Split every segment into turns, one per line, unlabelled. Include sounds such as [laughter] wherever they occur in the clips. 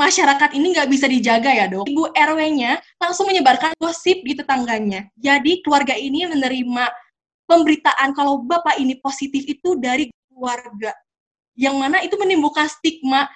masyarakat ini nggak bisa dijaga ya dok. Ibu RW-nya langsung menyebarkan gosip di tetangganya. Jadi keluarga ini menerima pemberitaan kalau bapak ini positif itu dari keluarga. Yang mana itu menimbulkan stigma.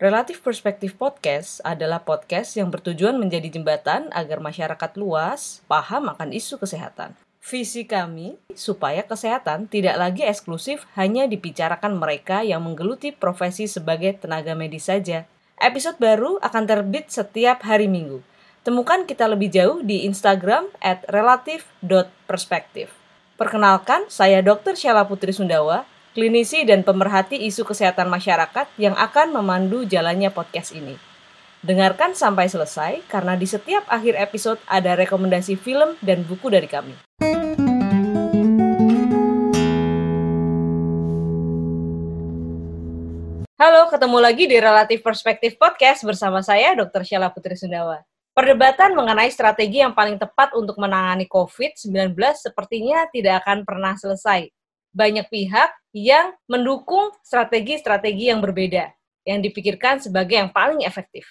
Relatif Perspektif Podcast adalah podcast yang bertujuan menjadi jembatan agar masyarakat luas paham akan isu kesehatan. Visi kami supaya kesehatan tidak lagi eksklusif hanya dibicarakan mereka yang menggeluti profesi sebagai tenaga medis saja. Episode baru akan terbit setiap hari Minggu. Temukan kita lebih jauh di Instagram at relatif.perspektif. Perkenalkan, saya Dr. Syala Putri Sundawa, klinisi dan pemerhati isu kesehatan masyarakat yang akan memandu jalannya podcast ini. Dengarkan sampai selesai karena di setiap akhir episode ada rekomendasi film dan buku dari kami. Halo, ketemu lagi di Relatif Perspektif Podcast bersama saya Dr. Syala Putri Sundawa. Perdebatan mengenai strategi yang paling tepat untuk menangani COVID-19 sepertinya tidak akan pernah selesai banyak pihak yang mendukung strategi-strategi yang berbeda yang dipikirkan sebagai yang paling efektif.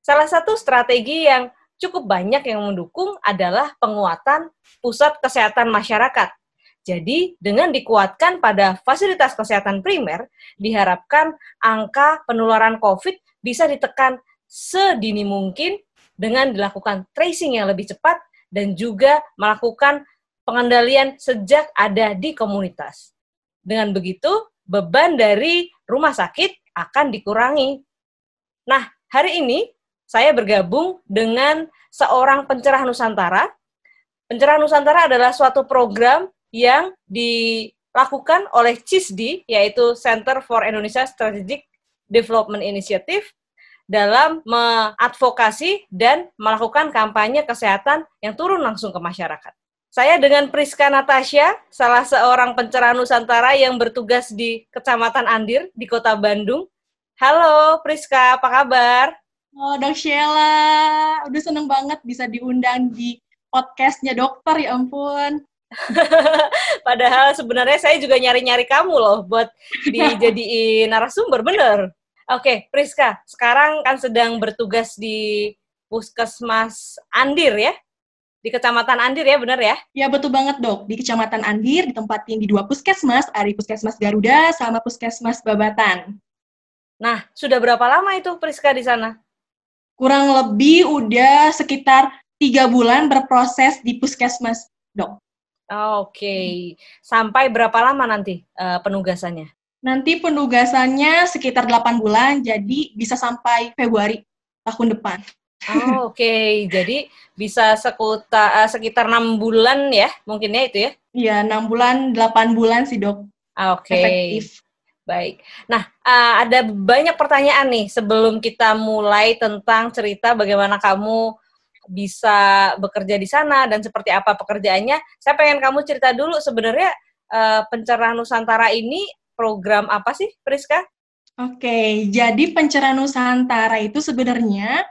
Salah satu strategi yang cukup banyak yang mendukung adalah penguatan pusat kesehatan masyarakat. Jadi, dengan dikuatkan pada fasilitas kesehatan primer, diharapkan angka penularan COVID bisa ditekan sedini mungkin dengan dilakukan tracing yang lebih cepat dan juga melakukan pengendalian sejak ada di komunitas. Dengan begitu, beban dari rumah sakit akan dikurangi. Nah, hari ini saya bergabung dengan seorang pencerah Nusantara. Pencerah Nusantara adalah suatu program yang dilakukan oleh CISDI, yaitu Center for Indonesia Strategic Development Initiative, dalam mengadvokasi dan melakukan kampanye kesehatan yang turun langsung ke masyarakat. Saya dengan Priska Natasha, salah seorang pencerah Nusantara yang bertugas di Kecamatan Andir di Kota Bandung. Halo Priska, apa kabar?
Oh, Dok Sheila, udah seneng banget bisa diundang di podcastnya dokter, ya ampun. [laughs]
Padahal sebenarnya saya juga nyari-nyari kamu loh buat [laughs] dijadiin narasumber, bener? Oke, Priska, sekarang kan sedang bertugas di Puskesmas Andir ya? Di Kecamatan Andir ya, benar ya?
Ya, betul banget dok. Di Kecamatan Andir ditempatin di dua puskesmas, ada Puskesmas Garuda sama Puskesmas Babatan.
Nah, sudah berapa lama itu Priska di sana?
Kurang lebih udah sekitar tiga bulan berproses di puskesmas, dok.
Oke, okay. sampai berapa lama nanti uh, penugasannya?
Nanti penugasannya sekitar 8 bulan, jadi bisa sampai Februari tahun depan.
Oh, Oke, okay. jadi bisa sekuta, uh, sekitar enam bulan ya, mungkin ya itu ya?
Iya, enam bulan, delapan bulan sih dok.
Oke. Okay. Efektif. Baik. Nah, uh, ada banyak pertanyaan nih sebelum kita mulai tentang cerita bagaimana kamu bisa bekerja di sana dan seperti apa pekerjaannya. Saya pengen kamu cerita dulu sebenarnya uh, pencerahan Nusantara ini program apa sih, Priska?
Oke, jadi pencerahan Nusantara itu sebenarnya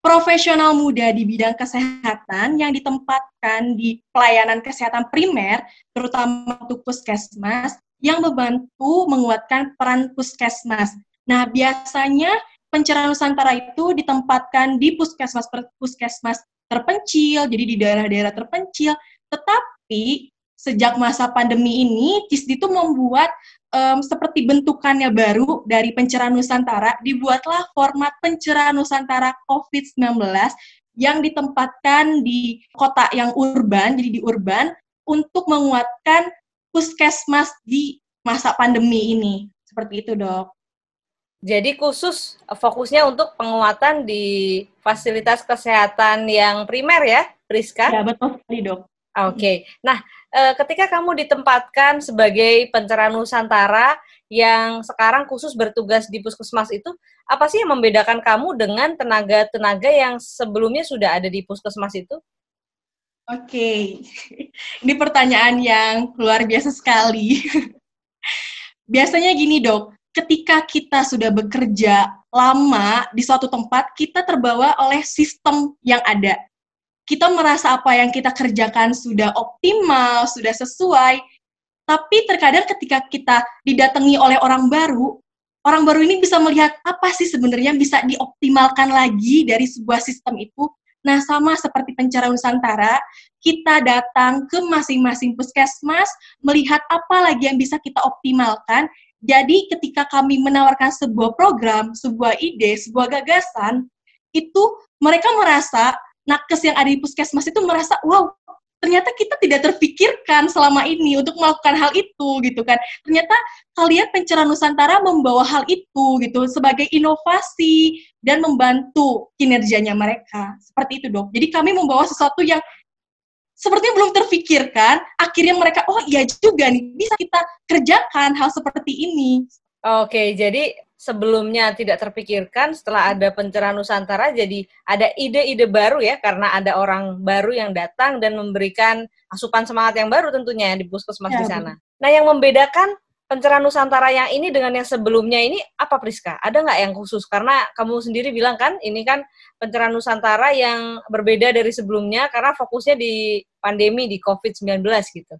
profesional muda di bidang kesehatan yang ditempatkan di pelayanan kesehatan primer, terutama untuk puskesmas, yang membantu menguatkan peran puskesmas. Nah, biasanya pencerahan Nusantara itu ditempatkan di puskesmas-puskesmas terpencil, jadi di daerah-daerah terpencil, tetapi sejak masa pandemi ini, CISDI itu membuat um, seperti bentukannya baru dari pencerahan Nusantara, dibuatlah format pencerahan Nusantara COVID-19 yang ditempatkan di kota yang urban, jadi di urban, untuk menguatkan puskesmas di masa pandemi ini. Seperti itu, dok.
Jadi khusus fokusnya untuk penguatan di fasilitas kesehatan yang primer ya, Priska?
Ya, betul sekali, dok.
Oke. Okay. Nah, Eh, ketika kamu ditempatkan sebagai pencerahan Nusantara yang sekarang khusus bertugas di puskesmas itu, apa sih yang membedakan kamu dengan tenaga-tenaga yang sebelumnya sudah ada di puskesmas itu?
Oke, okay. ini pertanyaan yang luar biasa sekali. Biasanya gini dok, ketika kita sudah bekerja lama di suatu tempat, kita terbawa oleh sistem yang ada. Kita merasa apa yang kita kerjakan sudah optimal, sudah sesuai, tapi terkadang ketika kita didatangi oleh orang baru, orang baru ini bisa melihat apa sih sebenarnya bisa dioptimalkan lagi dari sebuah sistem itu. Nah, sama seperti pencara Nusantara, kita datang ke masing-masing puskesmas, melihat apa lagi yang bisa kita optimalkan. Jadi, ketika kami menawarkan sebuah program, sebuah ide, sebuah gagasan, itu mereka merasa nakes yang ada di puskesmas itu merasa, wow, ternyata kita tidak terpikirkan selama ini untuk melakukan hal itu gitu kan. Ternyata kalian pencerahan Nusantara membawa hal itu gitu sebagai inovasi dan membantu kinerjanya mereka. Seperti itu, Dok. Jadi kami membawa sesuatu yang sepertinya belum terpikirkan, akhirnya mereka oh iya juga nih bisa kita kerjakan hal seperti ini.
Oke, jadi sebelumnya tidak terpikirkan setelah ada pencerahan Nusantara jadi ada ide-ide baru ya karena ada orang baru yang datang dan memberikan asupan semangat yang baru tentunya di puskesmas ya, di sana. Nah yang membedakan pencerahan Nusantara yang ini dengan yang sebelumnya ini apa Priska? Ada nggak yang khusus? Karena kamu sendiri bilang kan ini kan pencerahan Nusantara yang berbeda dari sebelumnya karena fokusnya di pandemi di COVID-19 gitu.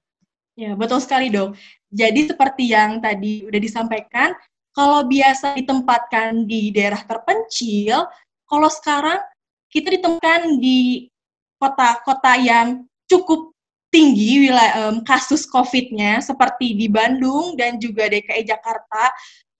Ya, betul sekali dong. Jadi seperti yang tadi udah disampaikan, kalau biasa ditempatkan di daerah terpencil, kalau sekarang kita ditempatkan di kota-kota yang cukup tinggi wilayah um, kasus COVID-nya seperti di Bandung dan juga DKI Jakarta.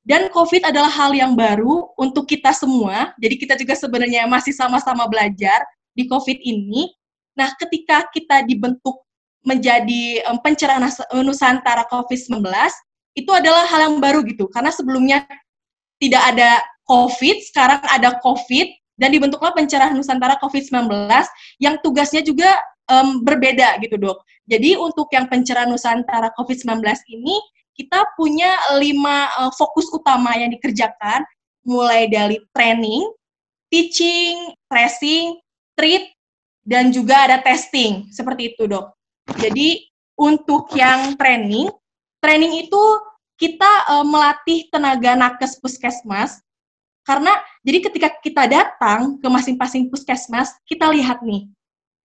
Dan COVID adalah hal yang baru untuk kita semua. Jadi kita juga sebenarnya masih sama-sama belajar di COVID ini. Nah, ketika kita dibentuk menjadi um, pencerahan Nusantara COVID-19, itu adalah hal yang baru gitu karena sebelumnya tidak ada COVID, sekarang ada COVID dan dibentuklah pencerahan Nusantara COVID-19 yang tugasnya juga um, berbeda gitu dok. Jadi untuk yang pencerahan Nusantara COVID-19 ini kita punya lima uh, fokus utama yang dikerjakan mulai dari training, teaching, tracing, treat, dan juga ada testing seperti itu dok. Jadi untuk yang training training itu kita uh, melatih tenaga nakes puskesmas. Karena jadi ketika kita datang ke masing-masing puskesmas kita lihat nih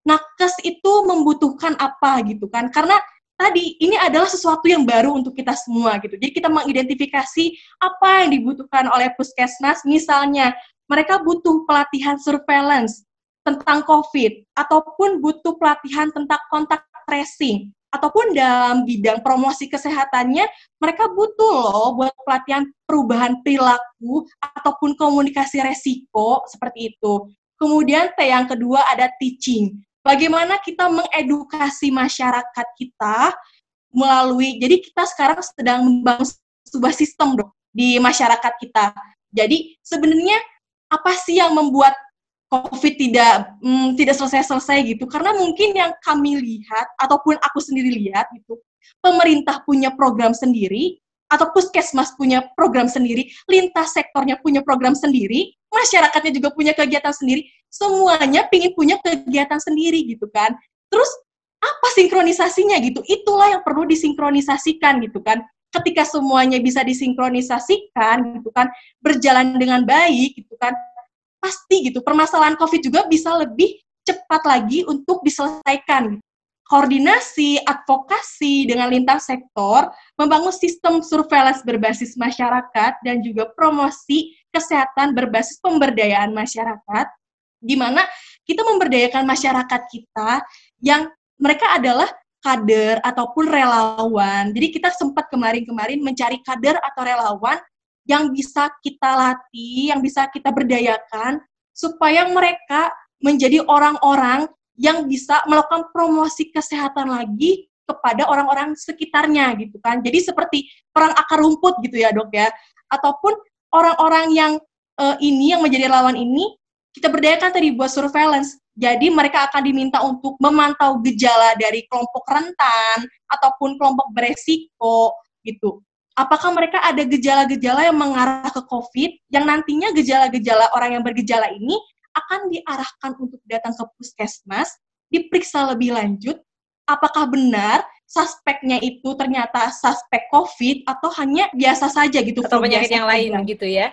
nakes itu membutuhkan apa gitu kan? Karena tadi ini adalah sesuatu yang baru untuk kita semua gitu. Jadi kita mengidentifikasi apa yang dibutuhkan oleh puskesmas. Misalnya mereka butuh pelatihan surveillance tentang COVID ataupun butuh pelatihan tentang kontak tracing ataupun dalam bidang promosi kesehatannya mereka butuh loh buat pelatihan perubahan perilaku ataupun komunikasi resiko seperti itu. Kemudian T yang kedua ada teaching. Bagaimana kita mengedukasi masyarakat kita melalui jadi kita sekarang sedang membangun sebuah sistem dong di masyarakat kita. Jadi sebenarnya apa sih yang membuat COVID tidak hmm, tidak selesai-selesai gitu karena mungkin yang kami lihat ataupun aku sendiri lihat gitu pemerintah punya program sendiri atau puskesmas punya program sendiri, lintas sektornya punya program sendiri, masyarakatnya juga punya kegiatan sendiri, semuanya pingin punya kegiatan sendiri gitu kan. Terus apa sinkronisasinya gitu? Itulah yang perlu disinkronisasikan gitu kan. Ketika semuanya bisa disinkronisasikan gitu kan, berjalan dengan baik gitu kan, pasti gitu permasalahan COVID juga bisa lebih cepat lagi untuk diselesaikan. Koordinasi, advokasi dengan lintas sektor, membangun sistem surveillance berbasis masyarakat, dan juga promosi kesehatan berbasis pemberdayaan masyarakat, di mana kita memberdayakan masyarakat kita yang mereka adalah kader ataupun relawan. Jadi kita sempat kemarin-kemarin mencari kader atau relawan yang bisa kita latih, yang bisa kita berdayakan, supaya mereka menjadi orang-orang yang bisa melakukan promosi kesehatan lagi kepada orang-orang sekitarnya gitu kan. Jadi seperti perang akar rumput gitu ya dok ya. Ataupun orang-orang yang uh, ini yang menjadi lawan ini kita berdayakan tadi buat surveillance. Jadi mereka akan diminta untuk memantau gejala dari kelompok rentan ataupun kelompok beresiko gitu apakah mereka ada gejala-gejala yang mengarah ke COVID, yang nantinya gejala-gejala orang yang bergejala ini akan diarahkan untuk datang ke puskesmas, diperiksa lebih lanjut, apakah benar suspeknya itu ternyata suspek COVID atau hanya biasa saja gitu.
Atau penyakit yang lain gitu ya.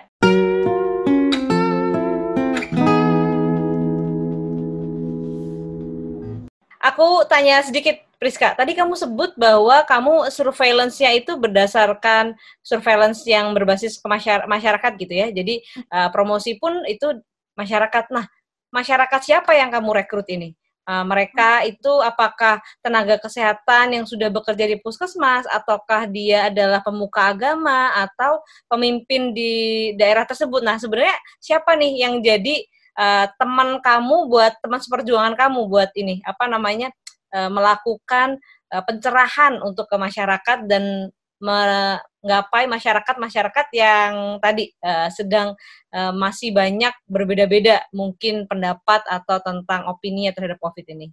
Aku tanya sedikit, Priska. Tadi kamu sebut bahwa kamu surveillance-nya itu berdasarkan surveillance yang berbasis ke masyarakat gitu ya. Jadi uh, promosi pun itu masyarakat. Nah, masyarakat siapa yang kamu rekrut ini? Uh, mereka itu apakah tenaga kesehatan yang sudah bekerja di puskesmas, ataukah dia adalah pemuka agama atau pemimpin di daerah tersebut? Nah, sebenarnya siapa nih yang jadi uh, teman kamu buat teman seperjuangan kamu buat ini apa namanya uh, melakukan uh, pencerahan untuk ke masyarakat dan menggapai masyarakat-masyarakat yang tadi uh, sedang uh, masih banyak berbeda-beda mungkin pendapat atau tentang opini terhadap COVID ini.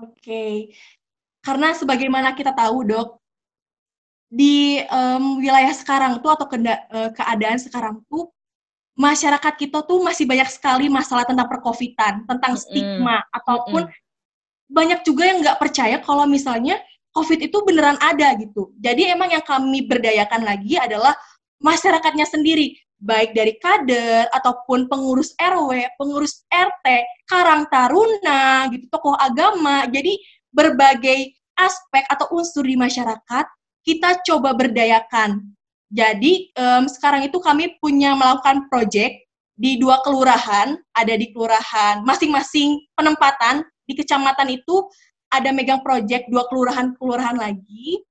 Oke, okay. karena sebagaimana kita tahu dok, di um, wilayah sekarang tuh atau keadaan sekarang tuh masyarakat kita tuh masih banyak sekali masalah tentang perkovitan, tentang stigma mm. ataupun mm. Banyak juga yang nggak percaya kalau misalnya COVID itu beneran ada gitu. Jadi emang yang kami berdayakan lagi adalah masyarakatnya sendiri, baik dari kader ataupun pengurus RW, pengurus RT, Karang Taruna, gitu, tokoh agama. Jadi berbagai aspek atau unsur di masyarakat kita coba berdayakan jadi um, sekarang itu kami punya melakukan proyek di dua kelurahan, ada di kelurahan masing-masing penempatan di kecamatan itu ada megang proyek dua kelurahan-kelurahan lagi,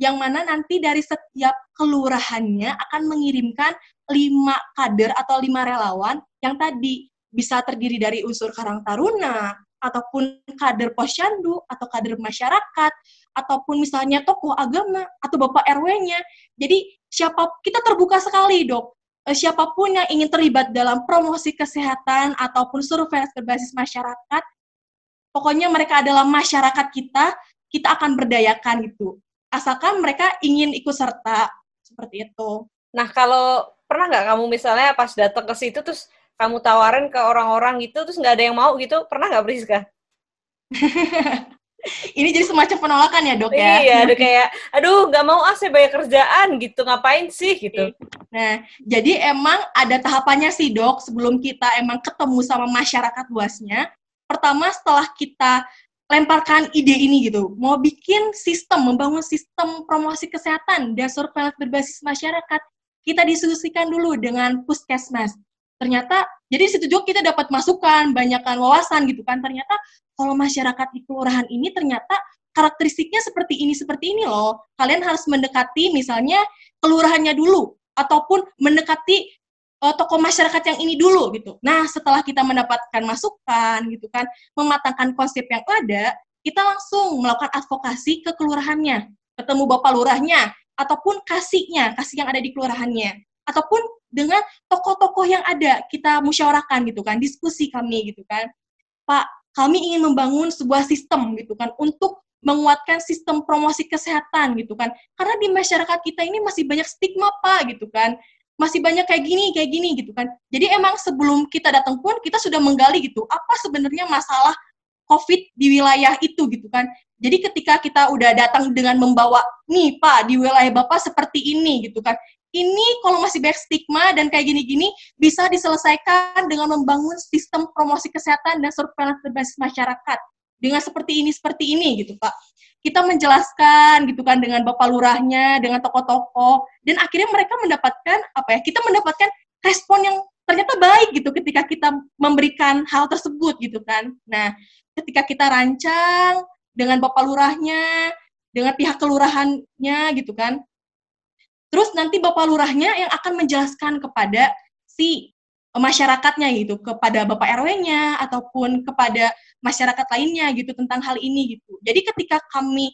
yang mana nanti dari setiap kelurahannya akan mengirimkan lima kader atau lima relawan yang tadi bisa terdiri dari unsur Karang Taruna, ataupun kader posyandu, atau kader masyarakat, ataupun misalnya tokoh agama, atau bapak RW-nya. Jadi siapa kita terbuka sekali dok eh, siapa pun yang ingin terlibat dalam promosi kesehatan ataupun surveillance berbasis masyarakat pokoknya mereka adalah masyarakat kita kita akan berdayakan gitu asalkan mereka ingin ikut serta seperti itu.
Nah kalau pernah nggak kamu misalnya pas datang ke situ terus kamu tawarin ke orang-orang gitu terus nggak ada yang mau gitu pernah nggak Priska? [laughs]
ini jadi semacam penolakan ya dok
ya? Iya ada kayak aduh nggak mau ah saya banyak kerjaan gitu ngapain sih? gitu.
Nah jadi emang ada tahapannya sih dok sebelum kita emang ketemu sama masyarakat luasnya pertama setelah kita lemparkan ide ini gitu mau bikin sistem membangun sistem promosi kesehatan dan surveillance berbasis masyarakat kita diskusikan dulu dengan puskesmas. Ternyata jadi situ juga kita dapat masukan banyakkan wawasan gitu kan. Ternyata kalau masyarakat di kelurahan ini ternyata karakteristiknya seperti ini seperti ini loh. Kalian harus mendekati misalnya kelurahannya dulu ataupun mendekati uh, tokoh masyarakat yang ini dulu gitu. Nah setelah kita mendapatkan masukan gitu kan mematangkan konsep yang ada kita langsung melakukan advokasi ke kelurahannya. Ketemu bapak lurahnya ataupun kasihnya kasih yang ada di kelurahannya. Ataupun dengan tokoh-tokoh yang ada kita musyawarahkan gitu kan diskusi kami gitu kan. Pak kami ingin membangun sebuah sistem gitu kan untuk menguatkan sistem promosi kesehatan gitu kan. Karena di masyarakat kita ini masih banyak stigma Pak gitu kan masih banyak kayak gini kayak gini gitu kan. Jadi emang sebelum kita datang pun kita sudah menggali gitu apa sebenarnya masalah COVID di wilayah itu gitu kan. Jadi ketika kita udah datang dengan membawa nih Pak di wilayah Bapak seperti ini gitu kan. Ini kalau masih banyak stigma dan kayak gini-gini bisa diselesaikan dengan membangun sistem promosi kesehatan dan surveillance berbasis masyarakat dengan seperti ini seperti ini gitu Pak. Kita menjelaskan gitu kan dengan Bapak Lurahnya, dengan tokoh-tokoh dan akhirnya mereka mendapatkan apa ya? Kita mendapatkan respon yang ternyata baik gitu ketika kita memberikan hal tersebut gitu kan. Nah, ketika kita rancang dengan Bapak Lurahnya, dengan pihak kelurahannya gitu kan, Terus nanti Bapak Lurahnya yang akan menjelaskan kepada si masyarakatnya gitu, kepada Bapak RW-nya ataupun kepada masyarakat lainnya gitu tentang hal ini gitu. Jadi ketika kami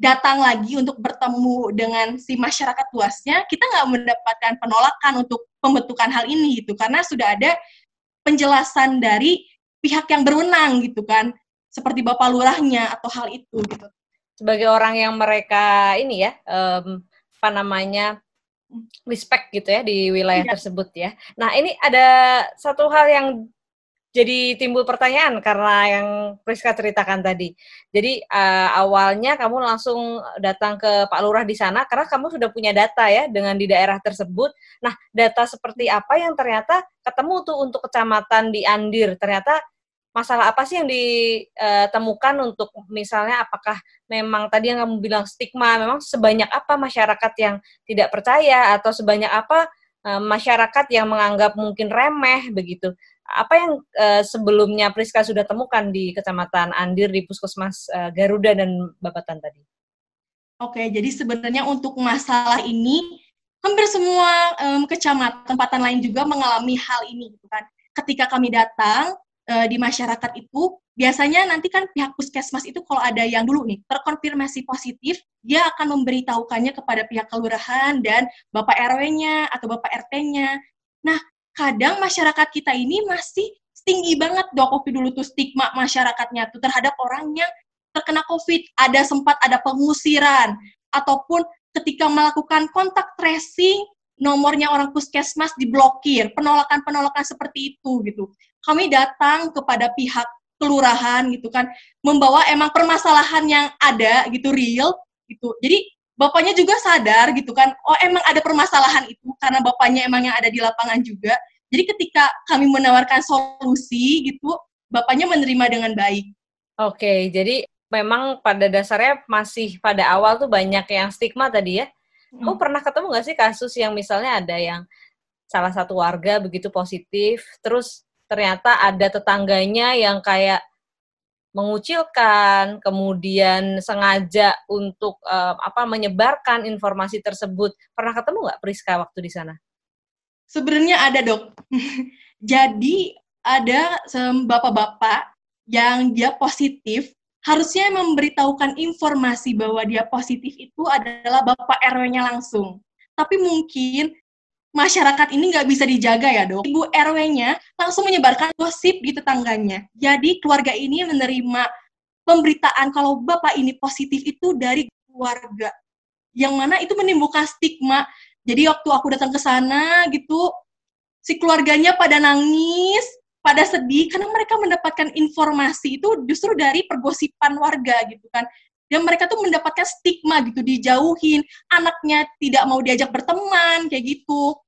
datang lagi untuk bertemu dengan si masyarakat luasnya, kita nggak mendapatkan penolakan untuk pembentukan hal ini gitu, karena sudah ada penjelasan dari pihak yang berwenang gitu kan, seperti Bapak Lurahnya atau hal itu gitu.
Sebagai orang yang mereka ini ya, um, apa namanya respect gitu ya di wilayah ya. tersebut ya. Nah ini ada satu hal yang jadi timbul pertanyaan karena yang Priska ceritakan tadi. Jadi uh, awalnya kamu langsung datang ke Pak Lurah di sana karena kamu sudah punya data ya dengan di daerah tersebut. Nah, data seperti apa yang ternyata ketemu tuh untuk kecamatan di Andir? Ternyata masalah apa sih yang ditemukan untuk misalnya apakah memang tadi yang kamu bilang stigma memang sebanyak apa masyarakat yang tidak percaya atau sebanyak apa uh, masyarakat yang menganggap mungkin remeh begitu apa yang uh, sebelumnya Priska sudah temukan di Kecamatan Andir di Puskesmas Garuda dan Babatan tadi?
Oke, jadi sebenarnya untuk masalah ini hampir semua um, kecamatan tempatan lain juga mengalami hal ini gitu kan. Ketika kami datang uh, di masyarakat itu biasanya nanti kan pihak puskesmas itu kalau ada yang dulu nih terkonfirmasi positif, dia akan memberitahukannya kepada pihak kelurahan dan Bapak RW-nya atau Bapak RT-nya. Nah, kadang masyarakat kita ini masih tinggi banget dok COVID dulu tuh stigma masyarakatnya tuh terhadap orang yang terkena COVID. Ada sempat ada pengusiran ataupun ketika melakukan kontak tracing nomornya orang puskesmas diblokir, penolakan-penolakan seperti itu gitu. Kami datang kepada pihak kelurahan gitu kan, membawa emang permasalahan yang ada gitu real gitu. Jadi bapaknya juga sadar gitu kan, oh emang ada permasalahan itu karena bapaknya emang yang ada di lapangan juga. Jadi ketika kami menawarkan solusi gitu, bapaknya menerima dengan baik.
Oke, jadi memang pada dasarnya masih pada awal tuh banyak yang stigma tadi ya. Hmm. Oh pernah ketemu nggak sih kasus yang misalnya ada yang salah satu warga begitu positif, terus ternyata ada tetangganya yang kayak mengucilkan, kemudian sengaja untuk uh, apa menyebarkan informasi tersebut. Pernah ketemu nggak Priska waktu di sana?
Sebenarnya ada dok. [laughs] Jadi ada bapak-bapak yang dia positif, harusnya memberitahukan informasi bahwa dia positif itu adalah bapak RW-nya langsung. Tapi mungkin masyarakat ini nggak bisa dijaga ya dok. Ibu RW-nya langsung menyebarkan gosip di tetangganya. Jadi keluarga ini menerima pemberitaan kalau bapak ini positif itu dari keluarga. Yang mana itu menimbulkan stigma. Jadi waktu aku datang ke sana gitu, si keluarganya pada nangis, pada sedih karena mereka mendapatkan informasi itu justru dari pergosipan warga gitu kan. Dan mereka tuh mendapatkan stigma gitu dijauhin anaknya tidak mau diajak berteman kayak gitu.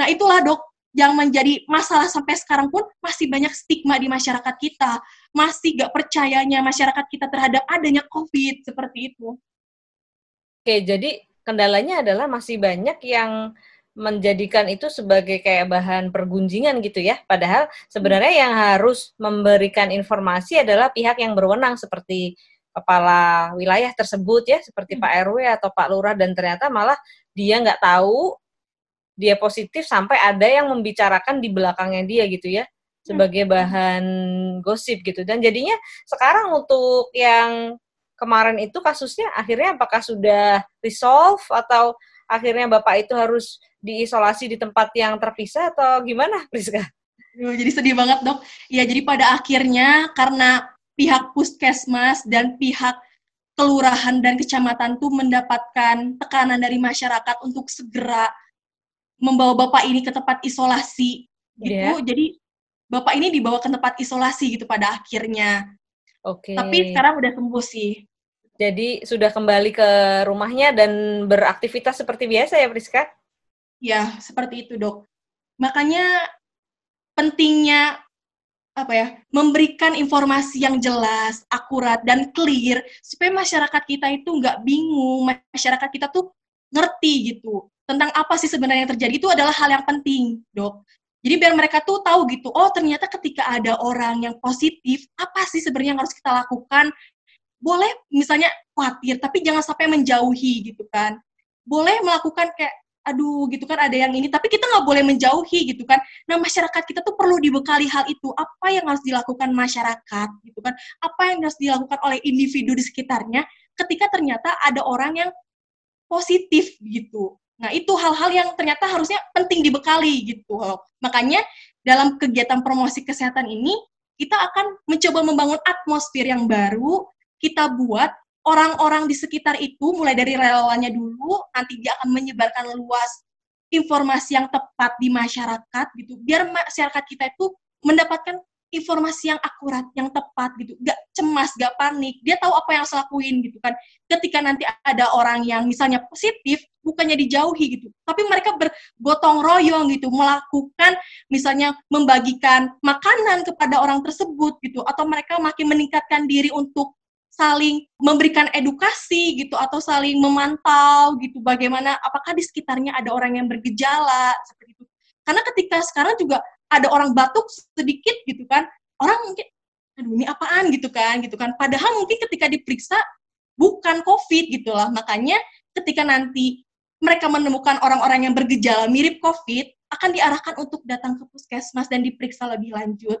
Nah itulah dok yang menjadi masalah sampai sekarang pun masih banyak stigma di masyarakat kita. Masih gak percayanya masyarakat kita terhadap adanya covid seperti itu.
Oke jadi kendalanya adalah masih banyak yang menjadikan itu sebagai kayak bahan pergunjingan gitu ya. Padahal sebenarnya yang harus memberikan informasi adalah pihak yang berwenang seperti kepala wilayah tersebut ya seperti hmm. Pak RW atau Pak Lurah dan ternyata malah dia nggak tahu dia positif sampai ada yang membicarakan di belakangnya dia gitu ya sebagai hmm. bahan gosip gitu dan jadinya sekarang untuk yang kemarin itu kasusnya akhirnya apakah sudah resolve atau akhirnya bapak itu harus diisolasi di tempat yang terpisah atau gimana Priska?
Jadi sedih banget dok. Ya jadi pada akhirnya karena pihak puskesmas dan pihak kelurahan dan kecamatan tuh mendapatkan tekanan dari masyarakat untuk segera membawa bapak ini ke tempat isolasi gitu. Yeah. Jadi bapak ini dibawa ke tempat isolasi gitu pada akhirnya. Oke. Okay. Tapi sekarang udah sembuh sih.
Jadi sudah kembali ke rumahnya dan beraktivitas seperti biasa ya Priska?
Ya, seperti itu dok. Makanya pentingnya apa ya memberikan informasi yang jelas, akurat dan clear supaya masyarakat kita itu nggak bingung, masyarakat kita tuh ngerti gitu tentang apa sih sebenarnya yang terjadi itu adalah hal yang penting, dok. Jadi biar mereka tuh tahu gitu, oh ternyata ketika ada orang yang positif, apa sih sebenarnya yang harus kita lakukan? Boleh misalnya khawatir, tapi jangan sampai menjauhi gitu kan. Boleh melakukan kayak aduh gitu kan ada yang ini tapi kita nggak boleh menjauhi gitu kan. Nah masyarakat kita tuh perlu dibekali hal itu. Apa yang harus dilakukan masyarakat gitu kan? Apa yang harus dilakukan oleh individu di sekitarnya ketika ternyata ada orang yang positif gitu. Nah itu hal-hal yang ternyata harusnya penting dibekali gitu makanya dalam kegiatan promosi kesehatan ini kita akan mencoba membangun atmosfer yang baru kita buat orang-orang di sekitar itu mulai dari relawannya dulu nanti dia akan menyebarkan luas informasi yang tepat di masyarakat gitu biar masyarakat kita itu mendapatkan informasi yang akurat, yang tepat gitu. Gak cemas, gak panik. Dia tahu apa yang harus lakuin gitu kan. Ketika nanti ada orang yang misalnya positif, bukannya dijauhi gitu. Tapi mereka bergotong royong gitu, melakukan misalnya membagikan makanan kepada orang tersebut gitu. Atau mereka makin meningkatkan diri untuk saling memberikan edukasi gitu atau saling memantau gitu bagaimana apakah di sekitarnya ada orang yang bergejala seperti itu. Karena ketika sekarang juga ada orang batuk sedikit gitu kan orang mungkin aduh ini apaan? gitu kan gitu kan. Padahal mungkin ketika diperiksa bukan covid gitulah makanya ketika nanti mereka menemukan orang-orang yang bergejala mirip covid akan diarahkan untuk datang ke puskesmas dan diperiksa lebih lanjut